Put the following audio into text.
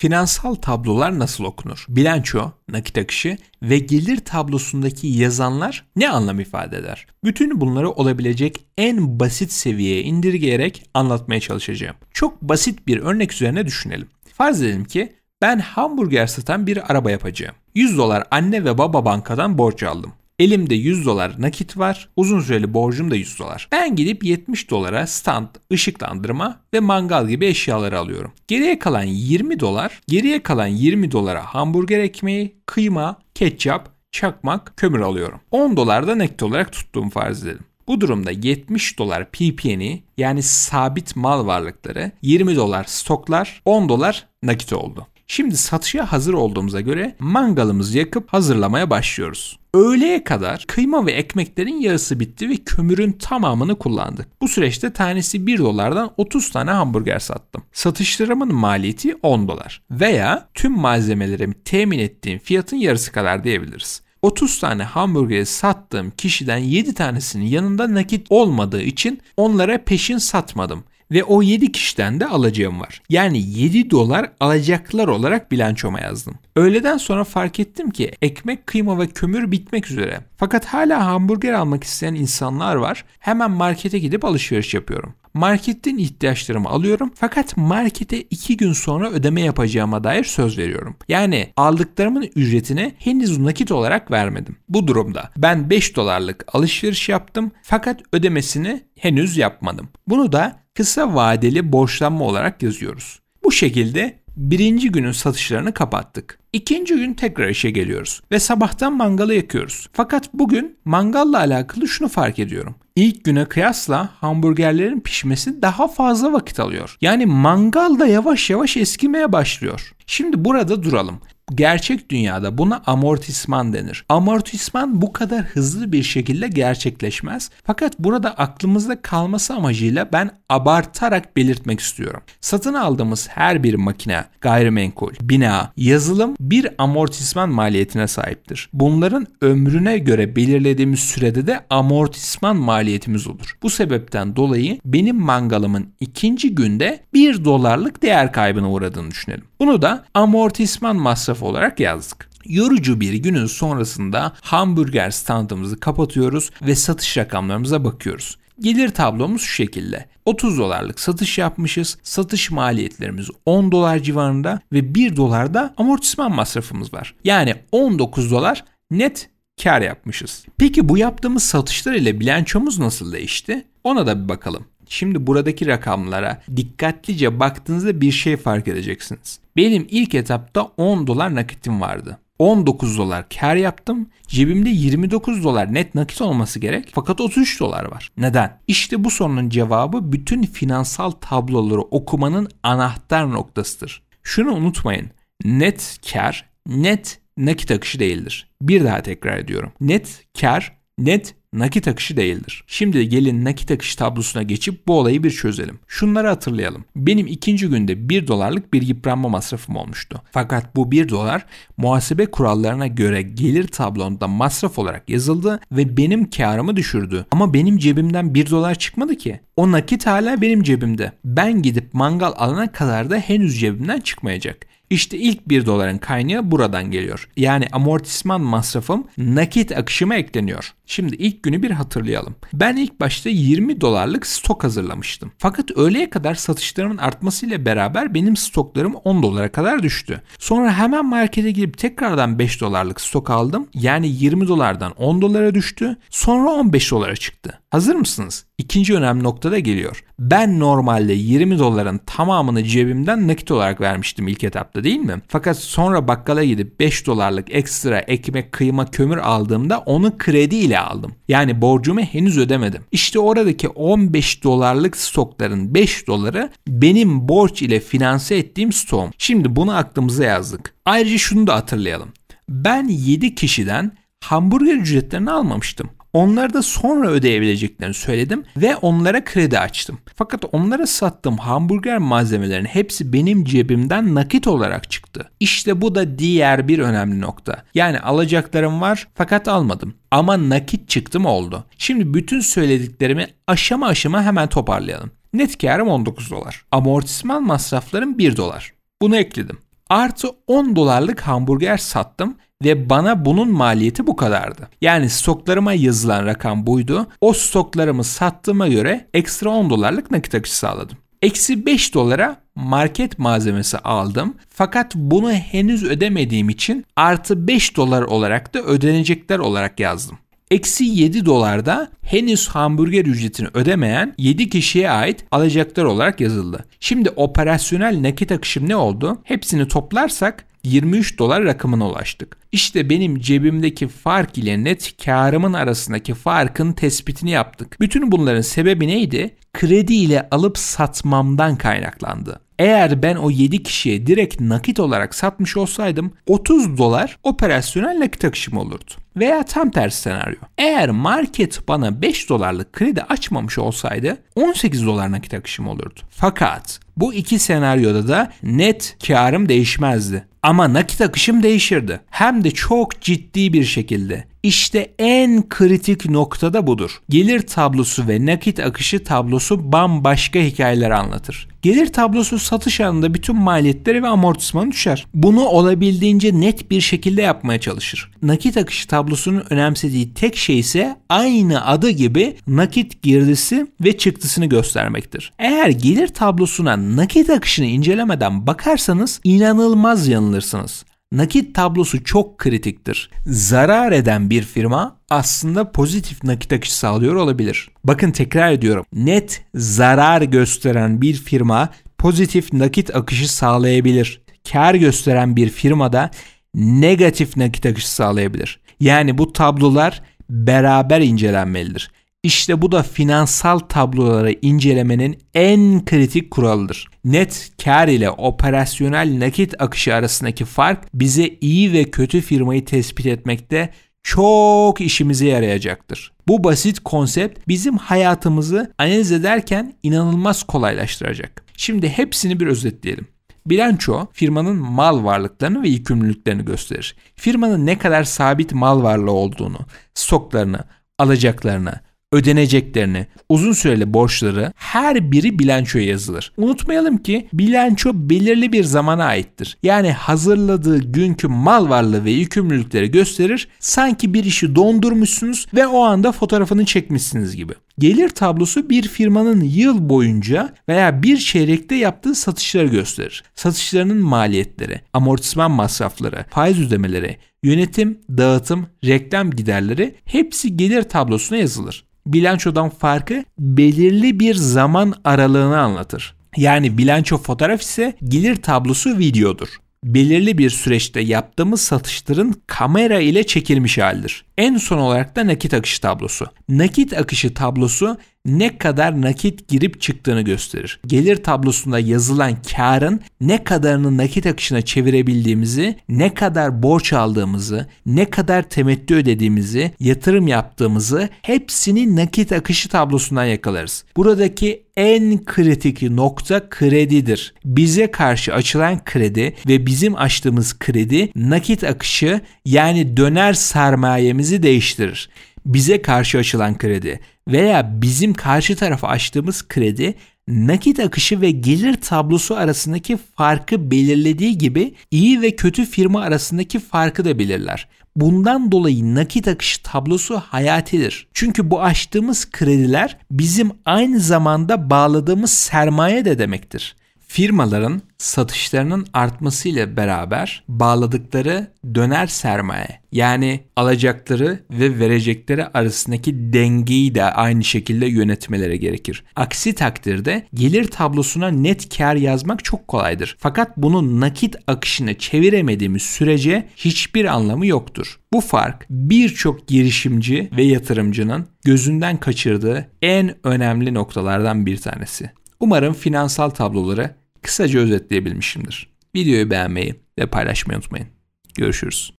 Finansal tablolar nasıl okunur? Bilanço, nakit akışı ve gelir tablosundaki yazanlar ne anlam ifade eder? Bütün bunları olabilecek en basit seviyeye indirgeyerek anlatmaya çalışacağım. Çok basit bir örnek üzerine düşünelim. Farz edelim ki ben hamburger satan bir araba yapacağım. 100 dolar anne ve baba bankadan borç aldım. Elimde 100 dolar nakit var. Uzun süreli borcum da 100 dolar. Ben gidip 70 dolara stand, ışıklandırma ve mangal gibi eşyaları alıyorum. Geriye kalan 20 dolar, geriye kalan 20 dolara hamburger ekmeği, kıyma, ketçap, çakmak, kömür alıyorum. 10 dolar da nakit olarak tuttuğum farz edelim. Bu durumda 70 dolar PPN'i yani sabit mal varlıkları, 20 dolar stoklar, 10 dolar nakit oldu. Şimdi satışa hazır olduğumuza göre mangalımızı yakıp hazırlamaya başlıyoruz. Öğleye kadar kıyma ve ekmeklerin yarısı bitti ve kömürün tamamını kullandık. Bu süreçte tanesi 1 dolardan 30 tane hamburger sattım. Satışlarımın maliyeti 10 dolar veya tüm malzemelerimi temin ettiğim fiyatın yarısı kadar diyebiliriz. 30 tane hamburgeri sattığım kişiden 7 tanesinin yanında nakit olmadığı için onlara peşin satmadım ve o 7 kişiden de alacağım var. Yani 7 dolar alacaklar olarak bilançoma yazdım. Öğleden sonra fark ettim ki ekmek, kıyma ve kömür bitmek üzere. Fakat hala hamburger almak isteyen insanlar var. Hemen markete gidip alışveriş yapıyorum. Marketten ihtiyaçlarımı alıyorum fakat markete 2 gün sonra ödeme yapacağıma dair söz veriyorum. Yani aldıklarımın ücretini henüz nakit olarak vermedim. Bu durumda ben 5 dolarlık alışveriş yaptım fakat ödemesini henüz yapmadım. Bunu da kısa vadeli borçlanma olarak yazıyoruz. Bu şekilde birinci günün satışlarını kapattık. İkinci gün tekrar işe geliyoruz ve sabahtan mangalı yakıyoruz. Fakat bugün mangalla alakalı şunu fark ediyorum. İlk güne kıyasla hamburgerlerin pişmesi daha fazla vakit alıyor. Yani mangal da yavaş yavaş eskimeye başlıyor. Şimdi burada duralım. Gerçek dünyada buna amortisman denir. Amortisman bu kadar hızlı bir şekilde gerçekleşmez. Fakat burada aklımızda kalması amacıyla ben abartarak belirtmek istiyorum. Satın aldığımız her bir makine, gayrimenkul, bina, yazılım bir amortisman maliyetine sahiptir. Bunların ömrüne göre belirlediğimiz sürede de amortisman maliyetimiz olur. Bu sebepten dolayı benim mangalımın ikinci günde 1 dolarlık değer kaybına uğradığını düşünelim. Bunu da amortisman masrafı olarak yazdık. Yorucu bir günün sonrasında hamburger standımızı kapatıyoruz ve satış rakamlarımıza bakıyoruz. Gelir tablomuz şu şekilde. 30 dolarlık satış yapmışız. Satış maliyetlerimiz 10 dolar civarında ve 1 dolar da amortisman masrafımız var. Yani 19 dolar net kar yapmışız. Peki bu yaptığımız satışlar ile bilançomuz nasıl değişti? Ona da bir bakalım. Şimdi buradaki rakamlara dikkatlice baktığınızda bir şey fark edeceksiniz. Benim ilk etapta 10 dolar nakitim vardı. 19 dolar kar yaptım. Cebimde 29 dolar net nakit olması gerek. Fakat 33 dolar var. Neden? İşte bu sorunun cevabı bütün finansal tabloları okumanın anahtar noktasıdır. Şunu unutmayın. Net kar, net nakit akışı değildir. Bir daha tekrar ediyorum. Net kar, net nakit akışı değildir. Şimdi gelin nakit akışı tablosuna geçip bu olayı bir çözelim. Şunları hatırlayalım. Benim ikinci günde 1 dolarlık bir yıpranma masrafım olmuştu. Fakat bu 1 dolar muhasebe kurallarına göre gelir tablomda masraf olarak yazıldı ve benim karımı düşürdü. Ama benim cebimden 1 dolar çıkmadı ki. O nakit hala benim cebimde. Ben gidip mangal alana kadar da henüz cebimden çıkmayacak. İşte ilk 1 doların kaynağı buradan geliyor. Yani amortisman masrafım nakit akışıma ekleniyor. Şimdi ilk günü bir hatırlayalım. Ben ilk başta 20 dolarlık stok hazırlamıştım. Fakat öğleye kadar satışlarımın artmasıyla beraber benim stoklarım 10 dolara kadar düştü. Sonra hemen markete girip tekrardan 5 dolarlık stok aldım. Yani 20 dolardan 10 dolara düştü. Sonra 15 dolara çıktı. Hazır mısınız? İkinci önemli nokta da geliyor. Ben normalde 20 doların tamamını cebimden nakit olarak vermiştim ilk etapta değil mi? Fakat sonra bakkala gidip 5 dolarlık ekstra ekmek, kıyma, kömür aldığımda onu krediyle aldım. Yani borcumu henüz ödemedim. İşte oradaki 15 dolarlık stokların 5 doları benim borç ile finanse ettiğim stoğum. Şimdi bunu aklımıza yazdık. Ayrıca şunu da hatırlayalım. Ben 7 kişiden hamburger ücretlerini almamıştım. Onları da sonra ödeyebileceklerini söyledim ve onlara kredi açtım. Fakat onlara sattığım hamburger malzemelerinin hepsi benim cebimden nakit olarak çıktı. İşte bu da diğer bir önemli nokta. Yani alacaklarım var fakat almadım. Ama nakit çıktım oldu. Şimdi bütün söylediklerimi aşama aşama hemen toparlayalım. Net karım 19 dolar. Amortisman masraflarım 1 dolar. Bunu ekledim. Artı 10 dolarlık hamburger sattım ve bana bunun maliyeti bu kadardı. Yani stoklarıma yazılan rakam buydu. O stoklarımı sattığıma göre ekstra 10 dolarlık nakit akışı sağladım. Eksi 5 dolara market malzemesi aldım. Fakat bunu henüz ödemediğim için artı 5 dolar olarak da ödenecekler olarak yazdım. Eksi 7 dolarda henüz hamburger ücretini ödemeyen 7 kişiye ait alacaklar olarak yazıldı. Şimdi operasyonel nakit akışım ne oldu? Hepsini toplarsak 23 dolar rakamına ulaştık. İşte benim cebimdeki fark ile net karımın arasındaki farkın tespitini yaptık. Bütün bunların sebebi neydi? Kredi ile alıp satmamdan kaynaklandı. Eğer ben o 7 kişiye direkt nakit olarak satmış olsaydım 30 dolar operasyonel nakit akışım olurdu. Veya tam tersi senaryo. Eğer market bana 5 dolarlık kredi açmamış olsaydı 18 dolar nakit akışım olurdu. Fakat bu iki senaryoda da net karım değişmezdi. Ama nakit akışım değişirdi. Hem de çok ciddi bir şekilde. İşte en kritik noktada budur. Gelir tablosu ve nakit akışı tablosu bambaşka hikayeler anlatır. Gelir tablosu satış anında bütün maliyetleri ve amortismanı düşer. Bunu olabildiğince net bir şekilde yapmaya çalışır. Nakit akışı tablosunun önemsediği tek şey ise aynı adı gibi nakit girdisi ve çıktısını göstermektir. Eğer gelir tablosuna nakit akışını incelemeden bakarsanız inanılmaz yanılırsınız nakit tablosu çok kritiktir. Zarar eden bir firma aslında pozitif nakit akışı sağlıyor olabilir. Bakın tekrar ediyorum. Net zarar gösteren bir firma pozitif nakit akışı sağlayabilir. Kar gösteren bir firmada negatif nakit akışı sağlayabilir. Yani bu tablolar beraber incelenmelidir. İşte bu da finansal tabloları incelemenin en kritik kuralıdır. Net kar ile operasyonel nakit akışı arasındaki fark bize iyi ve kötü firmayı tespit etmekte çok işimize yarayacaktır. Bu basit konsept bizim hayatımızı analiz ederken inanılmaz kolaylaştıracak. Şimdi hepsini bir özetleyelim. Bilanço firmanın mal varlıklarını ve yükümlülüklerini gösterir. Firmanın ne kadar sabit mal varlığı olduğunu, stoklarını, alacaklarını, ödeneceklerini, uzun süreli borçları her biri bilançoya yazılır. Unutmayalım ki bilanço belirli bir zamana aittir. Yani hazırladığı günkü mal varlığı ve yükümlülükleri gösterir. Sanki bir işi dondurmuşsunuz ve o anda fotoğrafını çekmişsiniz gibi. Gelir tablosu bir firmanın yıl boyunca veya bir çeyrekte yaptığı satışları gösterir. Satışlarının maliyetleri, amortisman masrafları, faiz ödemeleri, yönetim, dağıtım, reklam giderleri hepsi gelir tablosuna yazılır bilançodan farkı belirli bir zaman aralığını anlatır. Yani bilanço fotoğraf ise gelir tablosu videodur belirli bir süreçte yaptığımız satışların kamera ile çekilmiş halidir. En son olarak da nakit akışı tablosu. Nakit akışı tablosu ne kadar nakit girip çıktığını gösterir. Gelir tablosunda yazılan karın ne kadarını nakit akışına çevirebildiğimizi, ne kadar borç aldığımızı, ne kadar temettü ödediğimizi, yatırım yaptığımızı hepsini nakit akışı tablosundan yakalarız. Buradaki en kritik nokta kredidir. Bize karşı açılan kredi ve bizim açtığımız kredi nakit akışı yani döner sermayemizi değiştirir bize karşı açılan kredi veya bizim karşı tarafa açtığımız kredi nakit akışı ve gelir tablosu arasındaki farkı belirlediği gibi iyi ve kötü firma arasındaki farkı da belirler. Bundan dolayı nakit akışı tablosu hayatidir. Çünkü bu açtığımız krediler bizim aynı zamanda bağladığımız sermaye de demektir firmaların satışlarının artmasıyla beraber bağladıkları döner sermaye yani alacakları ve verecekleri arasındaki dengeyi de aynı şekilde yönetmeleri gerekir. Aksi takdirde gelir tablosuna net kar yazmak çok kolaydır. Fakat bunu nakit akışına çeviremediğimiz sürece hiçbir anlamı yoktur. Bu fark birçok girişimci ve yatırımcının gözünden kaçırdığı en önemli noktalardan bir tanesi. Umarım finansal tabloları kısaca özetleyebilmişimdir. Videoyu beğenmeyi ve paylaşmayı unutmayın. Görüşürüz.